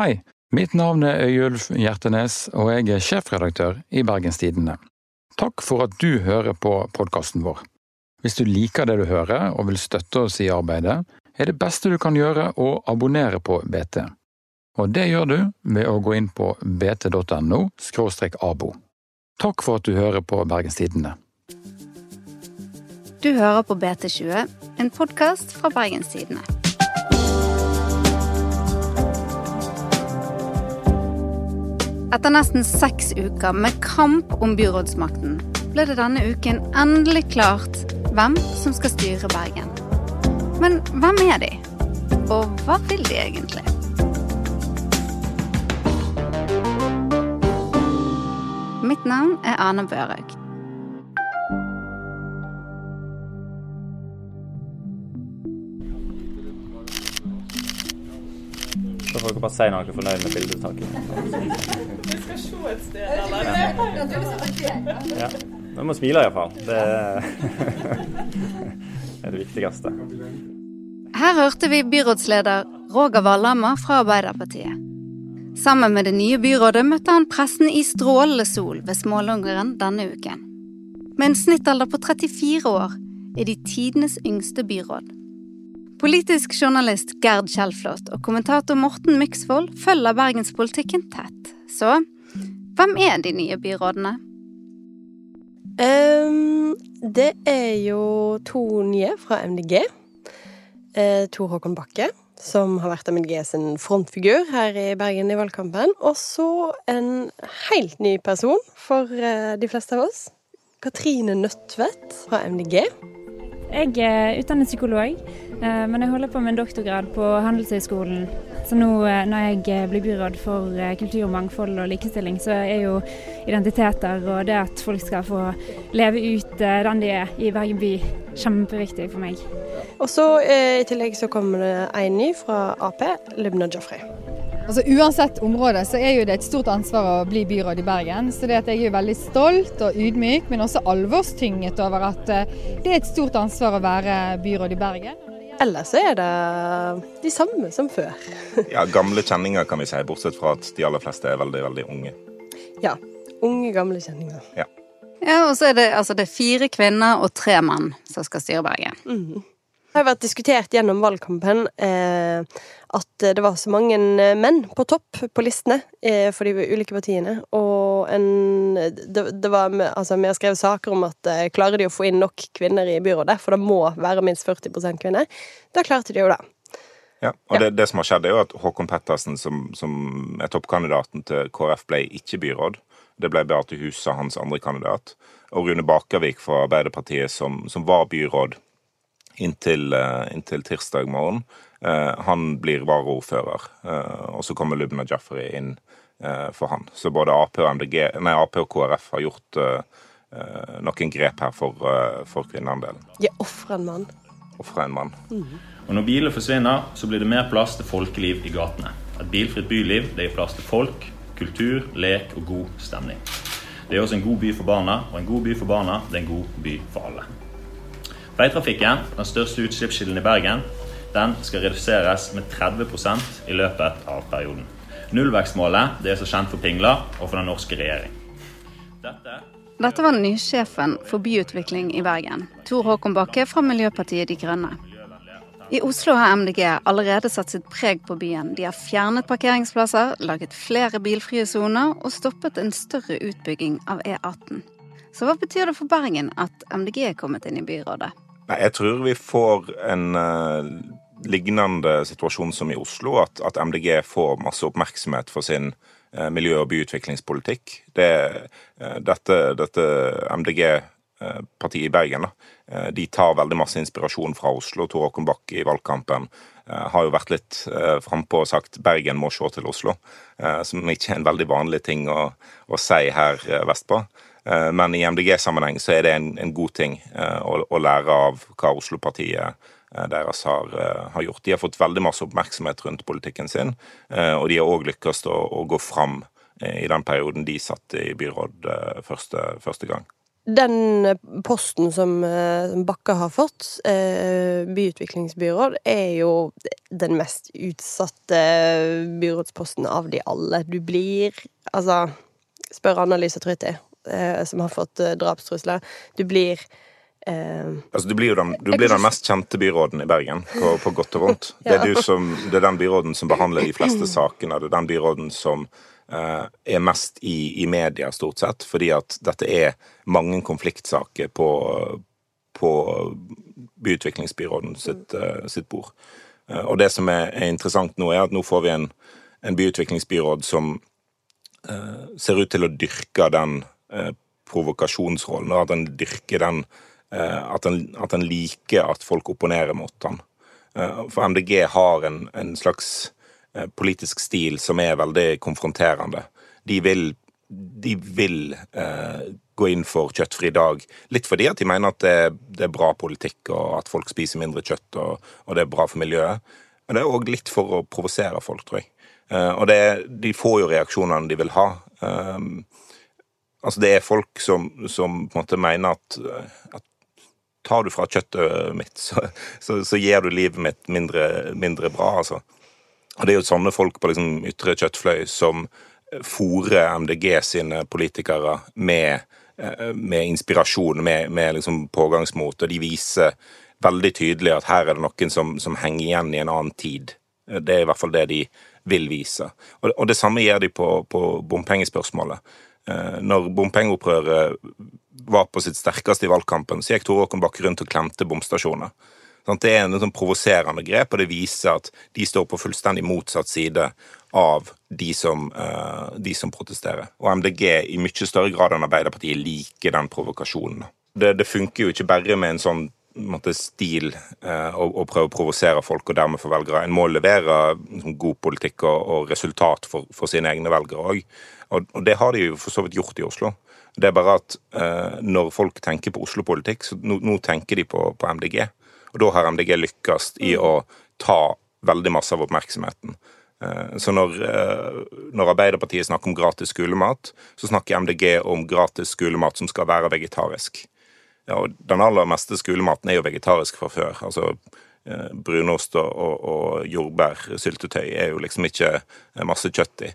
Hei, mitt navn er Øyulf Hjertenes, og jeg er sjefredaktør i Bergenstidene. Takk for at du hører på podkasten vår. Hvis du liker det du hører og vil støtte oss i arbeidet, er det beste du kan gjøre å abonnere på BT. Og det gjør du ved å gå inn på bt.no abo. Takk for at du hører på Bergenstidene. Du hører på BT20, en podkast fra Bergens Etter nesten seks uker med kamp om byrådsmakten ble det denne uken endelig klart hvem som skal styre Bergen. Men hvem er de? Og hva vil de egentlig? Mitt navn er Arne Børøk. Så får dere bare si når dere er fornøyd med bildetaket. Se et sted, eller? Ja. Men man smiler iallfall. Det er det viktigste. Her hørte vi byrådsleder Roger Valhammer fra Arbeiderpartiet. Sammen med det nye byrådet møtte han pressen i strålende sol ved Smålungeren denne uken. Med en snittalder på 34 år er de tidenes yngste byråd. Politisk journalist Gerd Kjellflot og kommentator Morten Myksvold følger bergenspolitikken tett. Så hvem er de nye byrådene? Um, det er jo to nye fra MDG. Uh, Tor Håkon Bakke, som har vært MDG sin frontfigur her i Bergen i valgkampen. Og så en helt ny person for uh, de fleste av oss. Katrine Nødtvedt fra MDG. Jeg er utdannet psykolog, uh, men jeg holder på med en doktorgrad på Handelshøyskolen. Så nå eh, når jeg blir byråd for eh, kultur, mangfold og likestilling, så er jo identiteter og det at folk skal få leve ut den de er i Bergen by, kjempeviktig for meg. Og så i tillegg så kommer det en ny fra Ap, Lubna Joffrey. Altså Uansett område så er jo det et stort ansvar å bli byråd i Bergen. Så det at jeg er veldig stolt og ydmyk, men også alvorstynget over at det er et stort ansvar å være byråd i Bergen. Ellers er det de samme som før. ja, Gamle kjenninger, kan vi si, bortsett fra at de aller fleste er veldig, veldig unge. Ja. Unge, gamle kjenninger. Ja. Ja, Og så er det, altså, det er fire kvinner og tre menn som skal styre Bergen. Mm. Det har vært diskutert gjennom valgkampen eh, at det var så mange menn på topp på listene eh, for de ulike partiene. Og en, det, det var, altså, vi har skrevet saker om at eh, klarer de å få inn nok kvinner i byrådet, for det må være minst 40% kvinner, da klarte de jo det. Ja, og ja. Det, det, som har skjedd, er jo at Håkon Pettersen, som, som er toppkandidaten til KrF, ble ikke byråd. Det ble Beate Husa, hans andre kandidat. Og Rune Bakervik fra Arbeiderpartiet, som, som var byråd inntil, eh, inntil tirsdag morgen. Eh, han blir varaordfører, eh, og så kommer Lubna Jaffery inn for han. Så både Ap og, MDG, nei, Ap og KrF har gjort noen grep her for, for kvinneandelen. De ofrer en mann. Ofrer en mann. Mm. Og Når biler forsvinner, så blir det mer plass til folkeliv i gatene. Et bilfritt byliv det gir plass til folk, kultur, lek og god stemning. Det er også en god by for barna, og en god by for barna det er en god by for alle. Veitrafikken, den største utslippskilden i Bergen, den skal reduseres med 30% i løpet av perioden. Nullvekstmålet det er så kjent for Pingla og for den norske regjering. Dette dette var nysjefen for byutvikling i Bergen, Tor Håkon Bakke fra Miljøpartiet De Grønne. I Oslo har MDG allerede satt sitt preg på byen. De har fjernet parkeringsplasser, laget flere bilfrie soner og stoppet en større utbygging av E18. Så hva betyr det for Bergen at MDG er kommet inn i byrådet? Nei, Jeg tror vi får en uh, lignende situasjon som i Oslo, at, at MDG får masse oppmerksomhet for sin uh, miljø- og byutviklingspolitikk. Det, uh, dette, dette MDG-partiet i Bergen da, de tar veldig masse inspirasjon fra Oslo. Tor Håkon Bakke i valgkampen har jo vært litt frampå og sagt Bergen må se til Oslo, som ikke er en veldig vanlig ting å, å si her vestpå. Eh, men i MDG-sammenheng så er det en, en god ting eh, å, å, lære av hva Oslo-partiet eh, deres har, har, gjort. De har fått veldig masse oppmerksomhet rundt politikken sin, og de har òg lykkes å, å, gå fram i den perioden de satt i byråd første, første gang. den posten som Bakke har fått, byutviklingsbyråd, er jo den mest utsatte byrådsposten av de alle. Du blir Altså, spør Anna-Lisa Tryti, eh, som har fått drapstrusler. Du blir Uh, altså, du blir den, du blir den mest kjente byråden i Bergen, på, på godt og vondt. Det er, som, det er, den byråden som behandler de fleste sakene. Det er den byråden som Eh, er mest i, i, media, stort sett, fordi at dette er mange konfliktsaker på, på byutviklingsbyråden sitt, sitt bord. Og det som er, er, interessant nå, er at nå får vi en, en byutviklingsbyråd som uh, ser ut til å dyrke den provokasjonsrollen, og at den dyrker den at en, at en liker at folk opponerer mot den. For MDG har en, en slags Eh, politisk stil som er veldig konfronterende. De vil, de vil eh, gå inn for kjøttfri dag, litt fordi at de mener at det, det, er bra politikk, og at folk spiser mindre kjøtt, og, og det er bra for miljøet. Men det er òg litt for å provosere folk, tror jeg. Eh, og det, de får jo reaksjonene de vil ha. Eh, altså, det er folk som, som på en måte mener at, at tar du fra kjøttet mitt, så, så, så gir du livet mitt mindre, mindre bra, altså. Og det er jo sånne folk på liksom ytre kjøttfløy som fòrer MDG sine politikere med, eh, med inspirasjon, med, med liksom pågangsmot, og de viser veldig tydelig at her er det noen som, som, henger igjen i en annen tid. Det er i hvert fall det de vil vise. Og, og det samme gjør de på, på bompengespørsmålet. Eh, når bompengeopprøret var på sitt sterkeste i valgkampen, så gikk Tore Håkon Bakke rundt og klemte bomstasjoner. Det er en sånn provoserende grep, og det viser at de står på fullstendig motsatt side av de som, uh, de som protesterer. Og MDG i mye større grad enn Arbeiderpartiet liker den provokasjonen. Det, det funker jo ikke bare med en sånn måtte, stil uh, å, å, prøve å provosere folk og dermed få velgere. En må levere liksom, god politikk og, og resultat for, for, sine egne velgere òg. Og, det har de jo for så vidt gjort i Oslo. Det er bare at eh, når folk tenker på Oslo-politikk, så nå, nå, tenker de på, på MDG. Og da har MDG lykkes i å ta veldig masse av oppmerksomheten. Eh, så når, eh, når, Arbeiderpartiet snakker om gratis skolemat, så snakker MDG om gratis skolemat som skal være vegetarisk. Ja, og den aller meste skolematen er jo vegetarisk fra før. Altså brunost og, og, og jordbærsyltetøy er jo liksom ikke masse kjøtt i.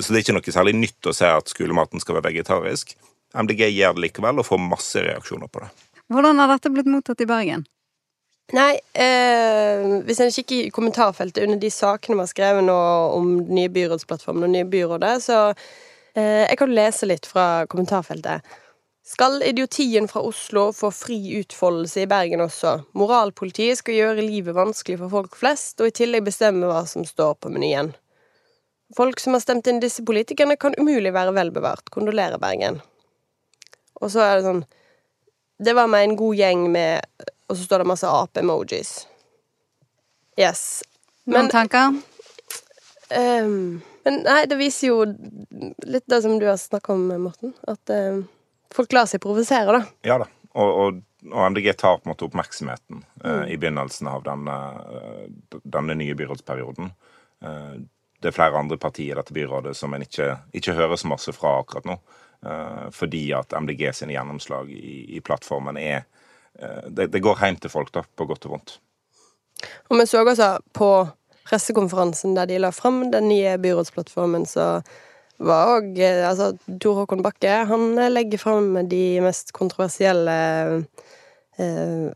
Så det er ikke noe særlig nytt å se at skolematen skal være vegetarisk. MDG gjør det likevel og får masse reaksjoner på det. Hvordan har dette blitt mottatt i Bergen? Nei, eh, hvis en kikker i kommentarfeltet under de sakene vi har skrevet nå om den nye byrådsplattformen og nye byrådet, så eh, jeg kan lese litt fra kommentarfeltet. Skal idiotien fra Oslo få fri utfoldelse i Bergen også? Moralpolitiet skal gjøre livet vanskelig for folk flest, og i tillegg bestemme hva som står på menyen. Folk som har stemt inn disse politikerne, kan umulig være velbevart. Kondolerer, Bergen. Og så er det sånn Det var med en god gjeng med og så står det masse ape-emojis. Yes. Men, Noen tanker? Um, men nei, det viser jo litt det som du har snakka om, Morten. At um, folk lar seg provosere, da. Ja da. Og, og, og, MDG tar på en måte oppmerksomheten uh, i begynnelsen av denne, uh, denne nye byrådsperioden. Uh, det er flere andre partier i dette byrådet som en ikke, ikke hører så masse fra akkurat nå. fordi at MDG sine gjennomslag i, i plattformen er Eh, det, det, går hjem til folk, da, på godt og vondt. Og vi så også på pressekonferansen der de la fram den nye byrådsplattformen, så var òg eh, Altså, Tor Håkon Bakke, han legger fram de mest kontroversielle eh,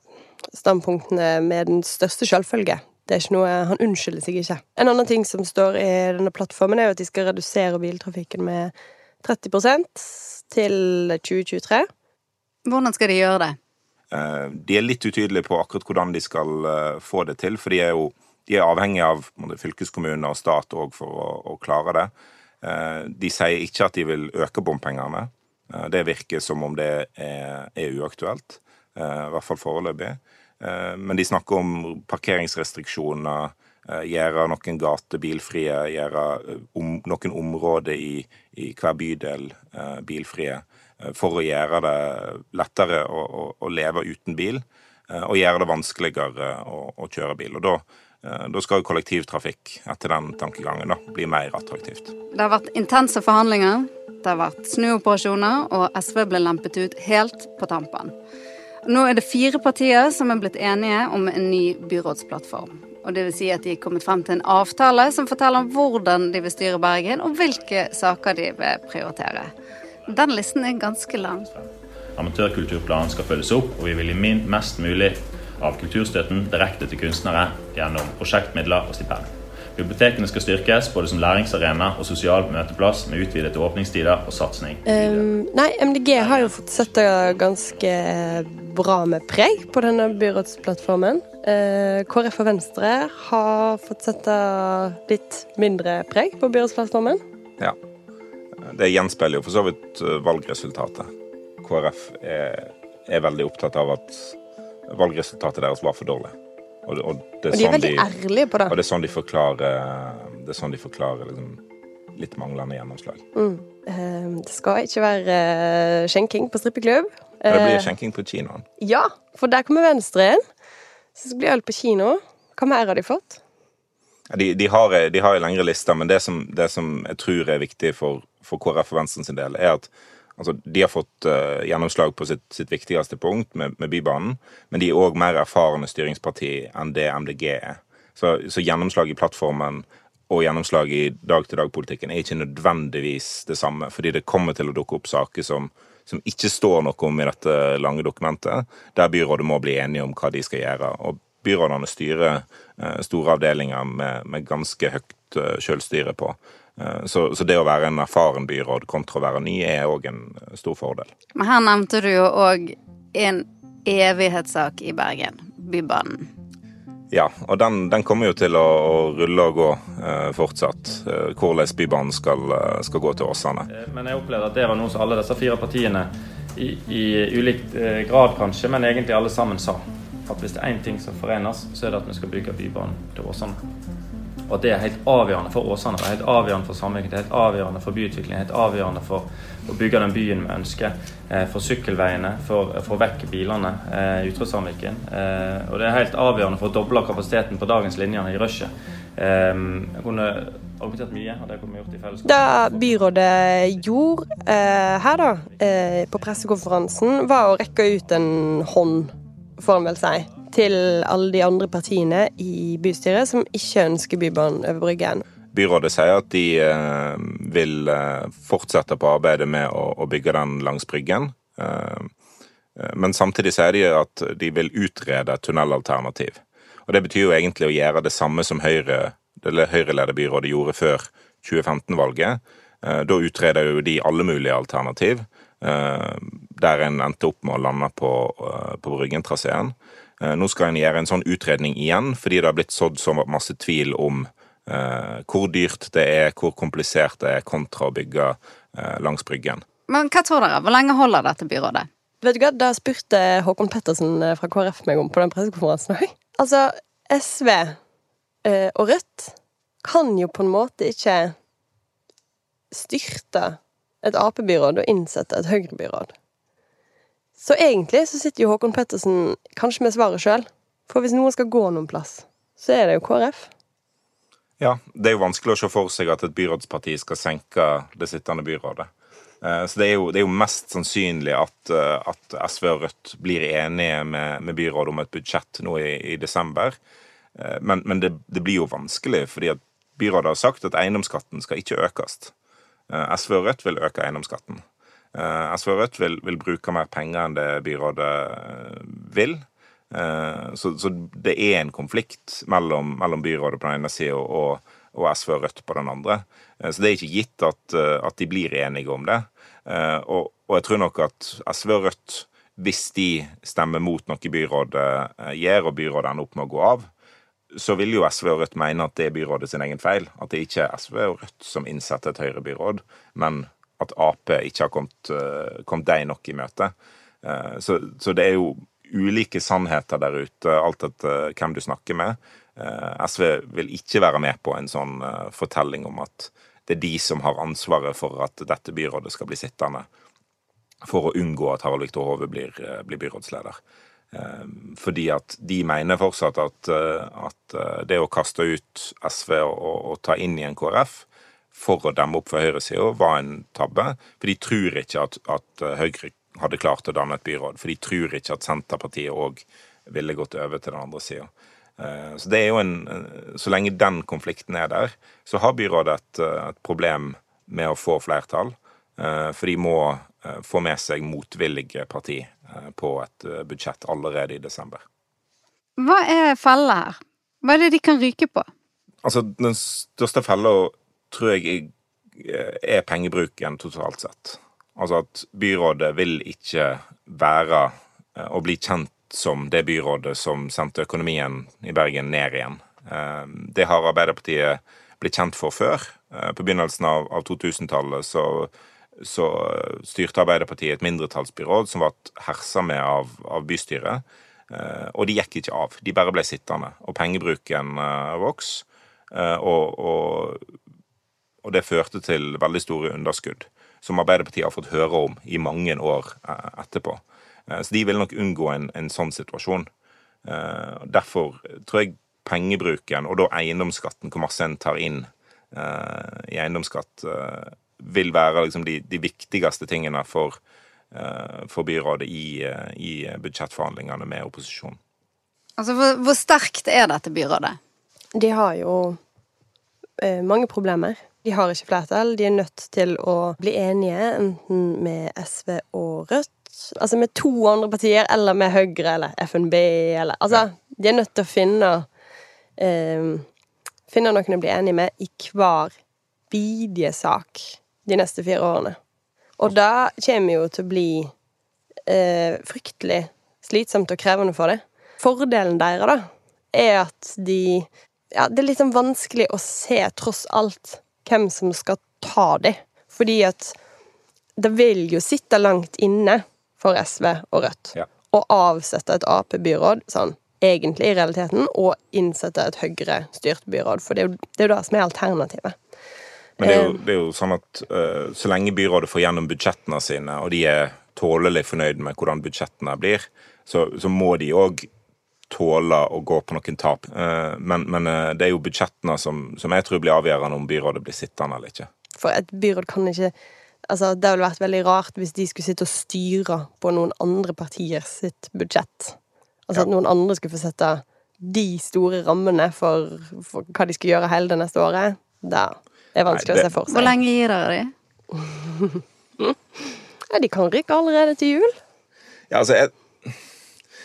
standpunktene med den største selvfølge. Det er ikke noe, Han unnskylder seg ikke. En annen ting som står i denne plattformen, er jo at de skal redusere biltrafikken med 30% til 2023. Hvordan skal de gjøre det? Eh, de er litt utydelige på akkurat hvordan de skal eh, få det til, for de er jo de er avhengig av fylkeskommune og stat for å, å, klare det. Eh, de sier ikke at de vil øke bompengene. Det virker som om det er, er uaktuelt, i hvert fall foreløpig. Men de snakker om parkeringsrestriksjoner, gjøre noen gater bilfrie, gjøre om, noen områder i, i hver bydel bilfrie. Eh, for å gjøre det lettere å, å, å leve uten bil, eh, og gjøre det vanskeligere å, å kjøre bil. Og da, eh, da skal jo kollektivtrafikk etter den tankegangen da, bli mer attraktivt. Det har vært intense forhandlinger. Det har vært snuoperasjoner, og SV ble lempet ut helt på tampen. Nå er det fire partier som er blitt enige om en ny byrådsplattform. Og det vil si at de er kommet frem til en avtale som forteller om hvordan de vil styre Bergen, og hvilke saker de vil prioritere. Den listen er ganske lang. Amatørkulturplanen skal følges opp, og vi vil gi mest mulig av kulturstøtten direkte til kunstnere gjennom prosjektmidler og stipend. Bibliotekene skal styrkes både som læringsarena og sosial møteplass med utvidede åpningstider og satsing. Um, nei, MDG har jo fått sette ganske bra med preg på denne byrådsplattformen. Uh, KrF og Venstre har fått sette litt mindre preg på byrådsplattformen. Ja. Det gjenspeiler jo for så vidt eh, valgresultatet. KrF er, er veldig opptatt av at valgresultatet deres var for dårlig. Og, og, og de er sånn veldig de, ærlige på det. Og det er sånn de forklarer, det er sånn de forklarer liksom, litt manglende gjennomslag. Mm. Uh, det skal ikke være uh, skjenking på strippeklubb. Det blir skjenking på kinoen. Ja, for der kommer Venstre inn. Så det blir øl på kino. Hva mer har de fått? De, de, har, de har lengre liste, men det som, det som, jeg tror er viktig for, for KrF og Venstre sin del, er at Altså, de har fått uh, gjennomslag på sitt, sitt, viktigste punkt med, med Bybanen, men de er òg mer erfarne styringsparti enn det MDG er. Så, så gjennomslag i plattformen og gjennomslag i dag-til-dag-politikken er ikke nødvendigvis det samme, fordi det kommer til å dukke opp saker som, som ikke står noe om i dette lange dokumentet, der byrådet må bli enige om hva de skal gjøre. Og byrådene styrer uh, store avdelinger med, med ganske høyt uh, selvstyre på. Eh, så, så, det å være en erfaren byråd kontra å være ny er òg en eh, stor fordel. Men her nevnte du jo òg en evighetssak i Bergen, Bybanen. Ja, og den, den, kommer jo til å, å rulle og gå eh, fortsatt. Eh, hvordan Bybanen skal, eh, skal, gå til Åsane. Men jeg opplevde at det var noe som alle disse fire partiene, i, i ulik grad kanskje, men egentlig alle sammen sa. At hvis det er én ting som forenes, så er det at vi skal bygge Bybanen til Åsane. Og at det er helt avgjørende for Åsane, det er helt avgjørende for samvirket, det er helt avgjørende for byutvikling, helt avgjørende for å bygge den byen vi ønsker. Eh, for sykkelveiene, for å få vekk bilene eh, i Ytre-Sandviken. Eh, og det er helt avgjørende for å doble kapasiteten på dagens linjer i rushet. Jeg kunne argumentert mye, og det kunne gjort i fellesskap. Det byrådet gjorde her, da, på pressekonferansen, var å rekke ut en hånd, får en vel si til alle de andre partiene i bystyret som ikke ønsker Bybanen over Bryggen. Byrådet sier at de eh, vil eh, fortsette på arbeidet med å, bygge den langs Bryggen. Eh, men samtidig sier de at de vil utrede tunnelalternativ. Og Det betyr jo egentlig å gjøre det samme som Høyre, det Høyre-ledede byrådet gjorde før 2015-valget. Eh, da utreder jo de alle mulige alternativ, der en endte opp med å lande på, på Bryggen-traseen. Eh, nå skal en gjøre en sånn utredning igjen, fordi det har blitt sådd så masse tvil om eh, hvor dyrt det er, hvor komplisert det er, kontra å bygge eh, langs Bryggen. Men hva tror dere? Hvor lenge holder dette byrådet? Vet du hva, Da spurte Håkon Pettersen fra KrF meg om på den pressekonferansen òg. Altså, SV eh, og Rødt kan jo på en måte ikke styrte et Ap-byråd og innsette et Høyre-byråd. Så egentlig så sitter jo Håkon Pettersen kanskje med svaret sjøl. For hvis noen skal gå noen plass, så er det jo KrF. Ja, det er jo vanskelig å se for seg at et byrådsparti skal senke det sittende byrådet. Eh, så det er jo, det er jo mest sannsynlig at, eh, at, SV og Rødt blir enige med, med byrådet om et budsjett nå i, i desember. Eh, men, men det, det, blir jo vanskelig, fordi at byrådet har sagt at eiendomsskatten skal ikke økes. SV og Rødt vil øke eiendomsskatten. Eh, SV og Rødt vil, vil, bruke mer penger enn det byrådet eh, vil. Eh, så, så det er en konflikt mellom, mellom byrådet på den ene sida og, og, SV og Rødt på den andre. Så det er ikke gitt at, at de blir enige om det. Og, og, jeg tror nok at SV og Rødt, hvis de stemmer mot noe byrådet gjør, og byrådet ender opp med å gå av, så vil jo SV og Rødt mene at det er byrådet sin egen feil. At det ikke er SV og Rødt som innsetter et Høyre-byråd, men at Ap ikke har kommet, uh, kommet deg nok i møte. Uh, så, så, det er jo ulike sannheter der ute, alt etter hvem du snakker med. SV vil ikke være med på en sånn fortelling om at det er de som har ansvaret for at dette byrådet skal bli sittende, for å unngå at Harald Viktor Hove blir, blir byrådsleder. Fordi at de mener fortsatt at, at, det å kaste ut SV og, og ta inn i en KrF for å demme opp for høyresida, var en tabbe. For de tror ikke at, at Høyre hadde klart å danne et byråd. For de tror ikke at Senterpartiet òg ville gått over til den andre sida. Så det er jo en Så lenge den konflikten er der, så har byrådet et, et problem med å få flertall. For de må få med seg motvillige parti på et budsjett allerede i desember. Hva er fella her? Hva er det de kan ryke på? Altså, Den største fella tror jeg er pengebruken totalt sett. Altså at byrådet vil ikke være og bli kjent som det byrådet som sendte økonomien i Bergen ned igjen. Det har Arbeiderpartiet blitt kjent for før. På begynnelsen av, 2000-tallet så, så, styrte Arbeiderpartiet et mindretallsbyråd som var hersa med av, av bystyret. Eh, og de gikk ikke av. De bare ble sittende. Og pengebruken eh, vokste. Eh, og, og, og, det førte til veldig store underskudd, som Arbeiderpartiet har fått høre om i mange år etterpå. Så de vil nok unngå en, en sånn situasjon. Derfor tror jeg pengebruken, og da eiendomsskatten, hvor masse en tar inn i eiendomsskatt, vil være liksom de, de viktigste tingene for Eh, for byrådet i, eh, i budsjettforhandlingene med opposisjonen. Altså, hvor, hvor, sterkt er dette byrådet? De har jo eh, mange problemer. De har ikke flertall. De er nødt til å bli enige, enten med SV og Rødt. Altså med to andre partier, eller med Høyre eller FNB, eller Altså, de er nødt til å finne eh, Finne noen å bli enige med i hver bidige sak de neste fire årene. Og da kommer jo til å bli eh, fryktelig slitsomt og krevende for dem. Fordelen deres, da, er at de Ja, det er litt sånn vanskelig å se, tross alt, hvem som skal ta dem. Fordi at det vil jo sitte langt inne for SV og Rødt ja. å avsette et Ap-byråd, sånn egentlig i realiteten, og innsette et Høyre-styrt byråd. For det er jo det, er jo det som er alternativet. Men det er, jo, det er jo sånn at uh, så lenge byrådet får gjennom budsjettene sine, og de er tålelig fornøyd med hvordan budsjettene blir, så, så må de òg tåle å gå på noen tap. Uh, men, men uh, det er jo budsjettene som, som, jeg tror blir avgjørende om byrådet blir sittende eller ikke. For et byråd kan ikke Altså, det ville vært veldig rart hvis de skulle sitte og styre på noen andre partier sitt budsjett. Altså ja. at noen andre skulle få sette de store rammene for, for hva de skal gjøre hele det neste året. Det det er vanskelig Nei, det... å se for seg. Hvor lenge gir dere de? ja, de kan rykke allerede til jul. Ja, altså jeg...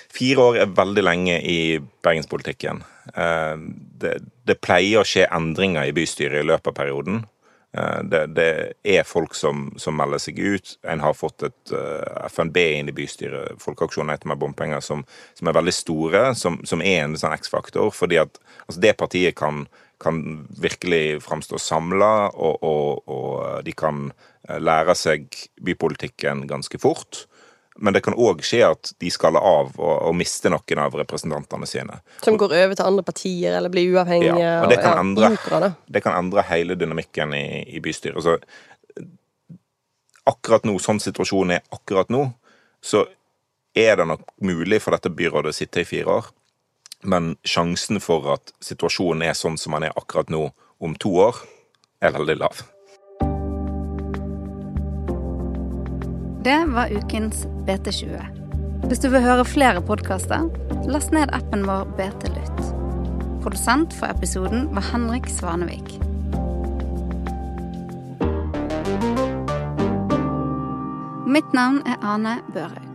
Fire år er veldig lenge i bergenspolitikken. Eh, det, det pleier å skje endringer i bystyret i løpet av perioden. Eh, det, det, er folk som, som, melder seg ut. En har fått et eh, FNB inn i bystyret, Folkeaksjonen heter med bompenger, som, som, er veldig store, som, som er en sånn X-faktor. Fordi at altså det partiet kan kan virkelig framstå samla, og, og, og, de kan lære seg bypolitikken ganske fort. Men det kan òg skje at de skaller av og, og, mister noen av representantene sine. Som går over til andre partier eller blir uavhengige? Ja, og det kan, ja, endre, det kan endre hele dynamikken i, i bystyret. Så akkurat nå, sånn situasjonen er akkurat nå, så er det nok mulig for dette byrådet å sitte i fire år. Men sjansen for at situasjonen er sånn som den er akkurat nå, om to år, er veldig lav. Det var ukens BT20. Hvis du vil høre flere podkaster, last ned appen vår BT Lytt. Produsent for episoden var Henrik Svanevik. Mitt navn er Ane Børhaug.